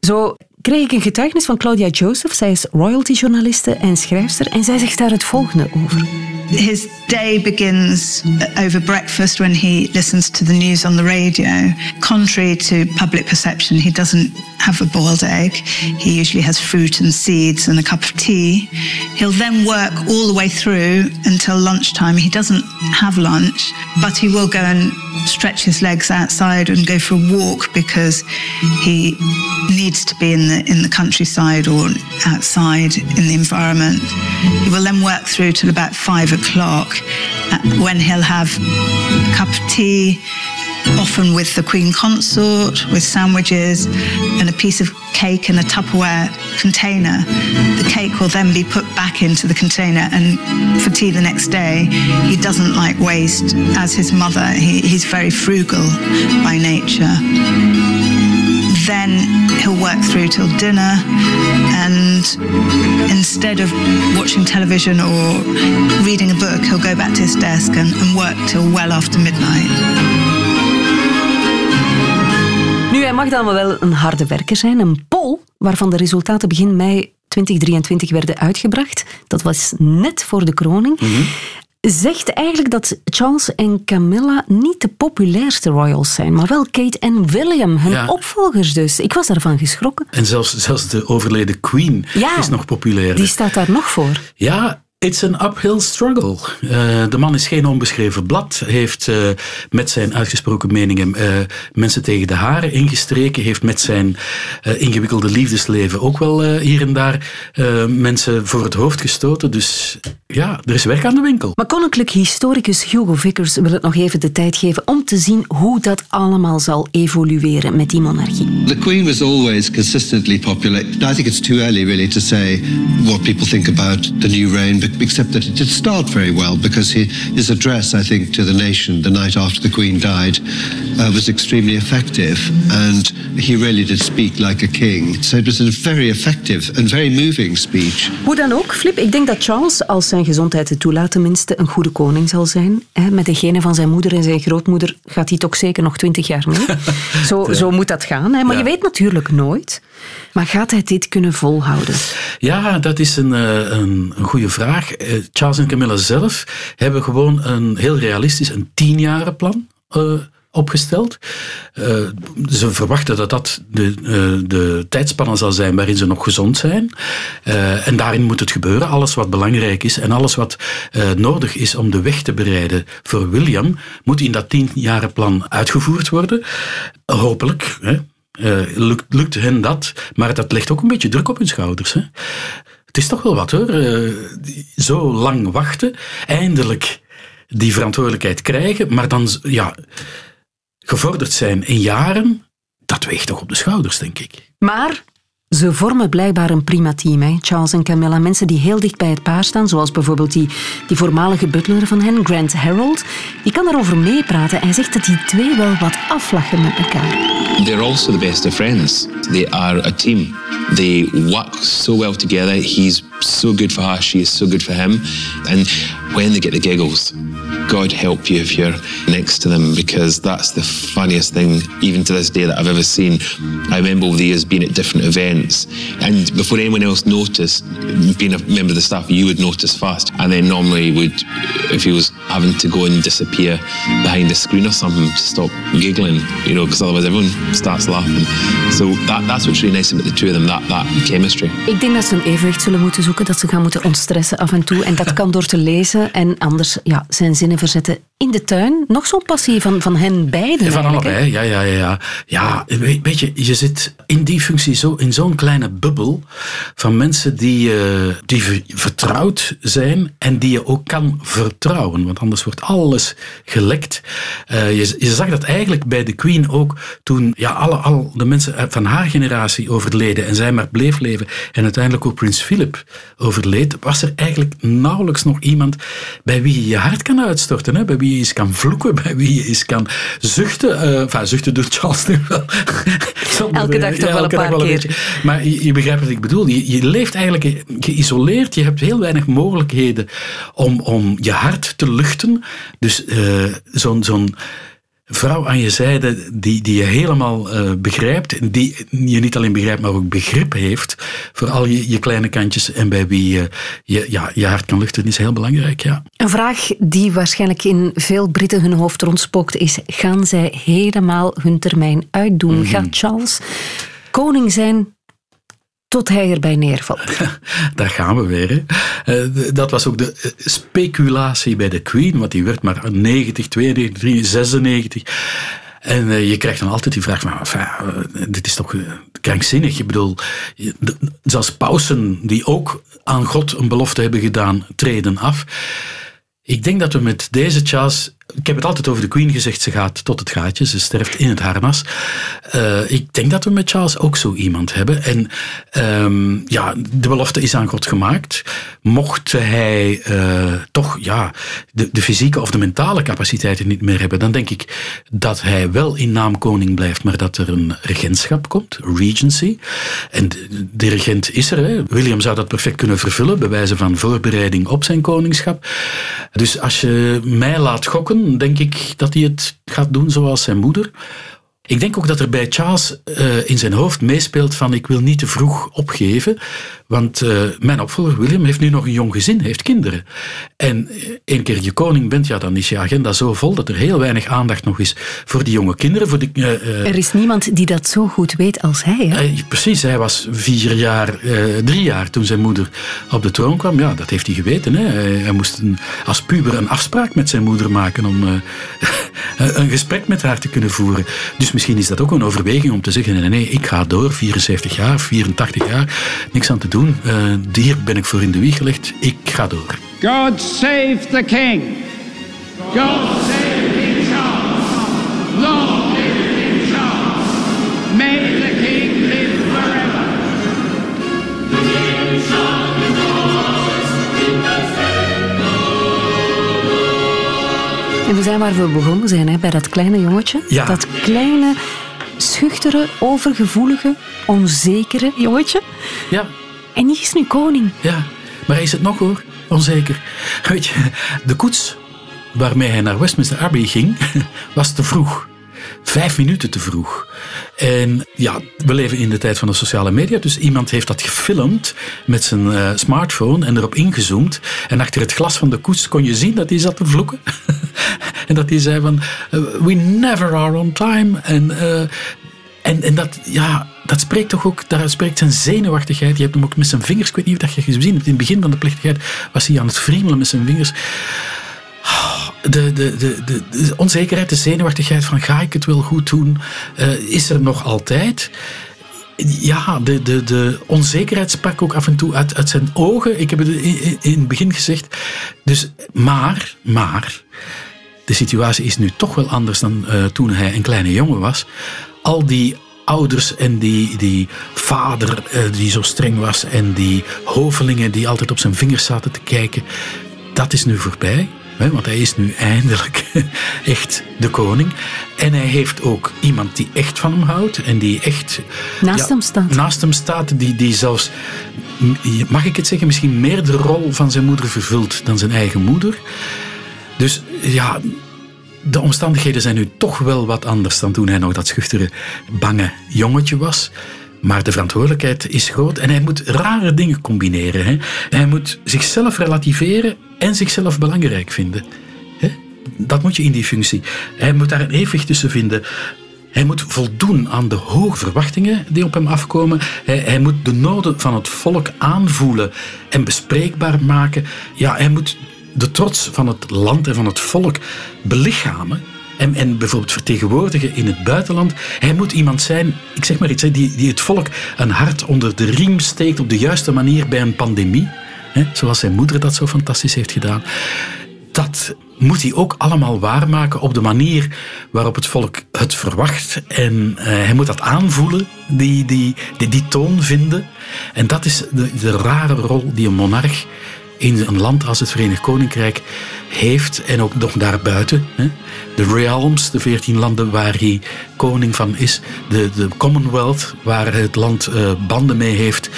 Zo kreeg ik een getuigenis van Claudia Joseph. Zij is royalty-journaliste en schrijfster en zij zegt daar het volgende over. His day begins over breakfast when he listens to the news on the radio. Contrary to public perception, he doesn't have a boiled egg. He usually has fruit and seeds and a cup of tea. He'll then work all the way through until lunchtime. He doesn't have lunch, but he will go and stretch his legs outside and go for a walk because he needs to be in the in the countryside or outside in the environment. He will then work through till about five o'clock uh, when he'll have a cup of tea, often with the Queen Consort, with sandwiches and a piece of cake in a Tupperware container. The cake will then be put back into the container and for tea the next day. He doesn't like waste as his mother. He, he's very frugal by nature. Then he'll work through till dinner and instead of watching television or reading a book, he'll go back to his desk and, and work till well after midnight. Nu, hij mag dan wel een harde werker zijn. Een poll waarvan de resultaten begin mei 2023 werden uitgebracht. Dat was net voor de kroning. Mm -hmm. Zegt eigenlijk dat Charles en Camilla niet de populairste royals zijn, maar wel Kate en William, hun ja. opvolgers dus. Ik was daarvan geschrokken. En zelfs, zelfs de overleden Queen ja, is nog populair. Die staat daar nog voor. Ja, It's an uphill struggle. Uh, de man is geen onbeschreven blad. Heeft uh, met zijn uitgesproken meningen uh, mensen tegen de haren ingestreken. Heeft met zijn ingewikkelde liefdesleven ook wel hier en daar mensen voor het hoofd gestoten. Dus ja, er is werk aan de winkel. Maar koninklijk historicus Hugo Vickers wil het nog even de tijd geven om te zien hoe dat allemaal zal evolueren met die monarchie. The Queen was always consistently popular. I think it's too early really to say what people think about the new reign. Except that it did start very well because he, his address, I think, to the nation the night after the Queen died uh, was extremely effective and he really did speak like a king. So it was a very effective and very moving speech. Hoe dan ook, Flip, ik denk dat Charles, als zijn gezondheid het toelaat tenminste, een goede koning zal zijn. Met degene van zijn moeder en zijn grootmoeder gaat hij toch zeker nog twintig jaar mee. zo, zo moet dat gaan. Maar ja. je weet natuurlijk nooit. Maar gaat hij dit kunnen volhouden? Ja, dat is een, een, een goede vraag. Eh, Charles en Camilla zelf hebben gewoon een heel realistisch, een tienjarenplan uh, opgesteld. Uh, ze verwachten dat dat de, uh, de tijdspannen zal zijn waarin ze nog gezond zijn. En daarin moet het gebeuren. Alles wat belangrijk is en alles wat nodig is om de weg te bereiden voor William, moet in dat tienjarenplan uitgevoerd worden. Hopelijk. Hè. lukt, lukt hen dat, maar dat legt ook een beetje druk op hun schouders. Hè. Het is toch wel wat hoor. Uh, zo lang wachten, eindelijk die verantwoordelijkheid krijgen, maar dan ja, gevorderd zijn in jaren, dat weegt toch op de schouders, denk ik. Maar ze vormen blijkbaar een prima team, hè? Charles en Camilla. Mensen die heel dicht bij het paar staan, zoals bijvoorbeeld die, die voormalige butler van hen, Grant Harold. Die kan daarover meepraten en zegt dat die twee wel wat aflachen met elkaar. They're also the best of friends. They are a team. They work so well together. He's so good for her, she is so good for him. And when they get the giggles, God help you if you're next to them because that's the funniest thing, even to this day, that I've ever seen. I remember over the years being at different events, and before anyone else noticed, being a member of the staff, you would notice first. And then normally would, if he was having to go and disappear behind the screen or something to stop giggling, you know, because otherwise everyone starts laughing. So that, that's what's really nice about the two of them, that, that chemistry. Ik denk dat ze een evenwicht zullen moeten zoeken, dat ze gaan moeten ontstressen af en toe. En dat kan door te lezen en anders ja, zijn zinnen verzetten in de tuin. Nog zo'n passie van, van hen beiden. Van allebei, ja, ja, ja. ja. Ja, weet, je, je zit in die functie zo, in zo'n kleine bubbel van mensen die, eh, die ver- vertrouwd zijn en die je ook kan vertrouwen. Want anders wordt alles gelekt. Eh, je, je zag dat eigenlijk bij de Queen ook toen ja, alle, al de mensen van haar generatie overleden en zij maar bleef leven en uiteindelijk ook prins Philip overleed, was er eigenlijk nauwelijks nog iemand bij wie je je hart kan uitstorten. Hè? Bij wie je eens kan vloeken, bij wie je eens kan zuchten. Enfin, zuchten doet Charles nu wel. Elke dag toch wel een paar een keer. beetje. Maar je, je begrijpt wat ik bedoel. Je, je leeft eigenlijk geïsoleerd. Je hebt heel weinig mogelijkheden om, om je hart te luchten. Dus eh, zo'n zo'n vrouw aan je zijde die, die je helemaal eh, begrijpt. Die je niet alleen begrijpt, maar ook begrip heeft voor al je, je kleine kantjes. En bij wie je je, ja, je hart kan luchten, is heel belangrijk. Ja. Een vraag die waarschijnlijk in veel Britten hun hoofd rondspookt is: gaan zij helemaal hun termijn uitdoen? Mhm. Gaat Charles koning zijn tot hij erbij neervalt? Daar gaan we weer. Eh, dat was ook de eh, speculatie bij de Queen, want die werd maar 90, 92, 93, 96. En eh, je krijgt dan altijd die vraag van, dit is toch krankzinnig. Ik bedoel, zelfs pausen die ook aan God een belofte hebben gedaan, treden af. Ik denk dat we met deze Charles. Ik heb het altijd over de Queen gezegd, ze gaat tot het gaatje, ze sterft in het harnas. Eh, ik denk dat we met Charles ook zo iemand hebben. En ehm, ja, de belofte is aan God gemaakt. Mocht hij eh, toch ja, de, de fysieke of de mentale capaciteiten niet meer hebben, dan denk ik dat hij wel in naam koning blijft, maar dat er een regentschap komt, regency. En de, regent is er. Hè. William zou dat perfect kunnen vervullen, bij wijze van voorbereiding op zijn koningschap. Dus als je mij laat gokken, denk ik dat hij het gaat doen zoals zijn moeder. Ik denk ook dat er bij Charles eh, in zijn hoofd meespeelt van ik wil niet te vroeg opgeven, want eh, mijn opvolger William heeft nu nog een jong gezin, heeft kinderen. En eh, één keer je koning bent, ja, dan is je agenda zo vol dat er heel weinig aandacht nog is voor die jonge kinderen. Voor die, eh, Er is niemand die dat zo goed weet als hij. Hè? precies, hij was vier jaar, drie jaar toen zijn moeder op de troon kwam. Ja, dat heeft hij geweten. Hè. Hij, moest een, als puber een afspraak met zijn moeder maken om een gesprek met haar te kunnen voeren. Dus misschien is dat ook een overweging om te zeggen: nee, nee, ik ga door, 74 jaar, 84 jaar, niks aan te doen. Eh, hier ben ik voor in de wieg gelegd, ik ga door. God save the king. God save King Charles. Long live King Charles. May the king live forever. En we zijn waar we begonnen zijn, hè, bij dat kleine jongetje. Ja. Dat kleine, schuchtere, overgevoelige, onzekere jongetje. Ja. En die is nu koning. Ja, maar hij is het nog hoor, onzeker. Weet je, de koets waarmee hij naar Westminster Abbey ging, was te vroeg. Vijf minuten te vroeg. En ja, we leven in de tijd van de sociale media, dus iemand heeft dat gefilmd met zijn eh, smartphone en erop ingezoomd. En achter het glas van de koets kon je zien dat hij zat te vloeken. en dat hij zei van, eh, we never are on time. En, eh, en, en dat, ja, dat spreekt toch ook, daar spreekt zijn zenuwachtigheid. Je hebt hem ook met zijn vingers, ik weet niet of dat je gezien hebt, in het begin van de plechtigheid was hij aan het friemelen met zijn vingers. De, de, de, de, onzekerheid, de zenuwachtigheid van ga ik het wel goed doen, eh, is er nog altijd. Ja, de, de, de onzekerheid sprak ook af en toe uit, uit zijn ogen. Ik heb het in, in- in het begin gezegd. Dus, maar, maar, de situatie is nu toch wel anders dan eh, toen hij een kleine jongen was. Al die ouders en die, die vader eh, die zo streng was en die hovelingen die altijd op zijn vingers zaten te kijken, dat is nu voorbij. Hè, want hij is nu eindelijk echt de koning. En hij heeft ook iemand die echt van hem houdt en die echt Naast hem staat. Naast hem staat, die, die zelfs, mag ik het zeggen, misschien meer de rol van zijn moeder vervult dan zijn eigen moeder. Dus ja, de omstandigheden zijn nu toch wel wat anders dan toen hij nog dat schuchtere, bange jongetje was. Maar de verantwoordelijkheid is groot en hij moet rare dingen combineren. Hè. Hij moet zichzelf relativeren en zichzelf belangrijk vinden. Hè? dat moet je in die functie. Hij moet daar een evenwicht tussen vinden. Hij moet voldoen aan de hoge verwachtingen die op hem afkomen. Hij, hij, moet de noden van het volk aanvoelen en bespreekbaar maken. Ja, hij moet de trots van het land en van het volk belichamen. En, en bijvoorbeeld vertegenwoordigen in het buitenland. Hij moet iemand zijn, ik zeg maar iets, die, die het volk een hart onder de riem steekt op de juiste manier bij een pandemie. Hè, zoals zijn moeder dat zo fantastisch heeft gedaan. Dat moet hij ook allemaal waarmaken op de manier waarop het volk het verwacht. En uh, hij moet dat aanvoelen, die, die, die, die toon vinden. En dat is de, de rare rol die een monarch in een land als het Verenigd Koninkrijk heeft en ook nog daarbuiten. Hè. De realms, de veertien landen waar hij koning van is, de, de Commonwealth, waar het land uh, banden mee heeft.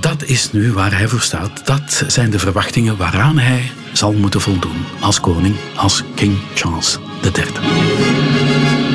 Dat is nu waar hij voor staat. Dat zijn de verwachtingen waaraan hij zal moeten voldoen als koning, als King Charles III.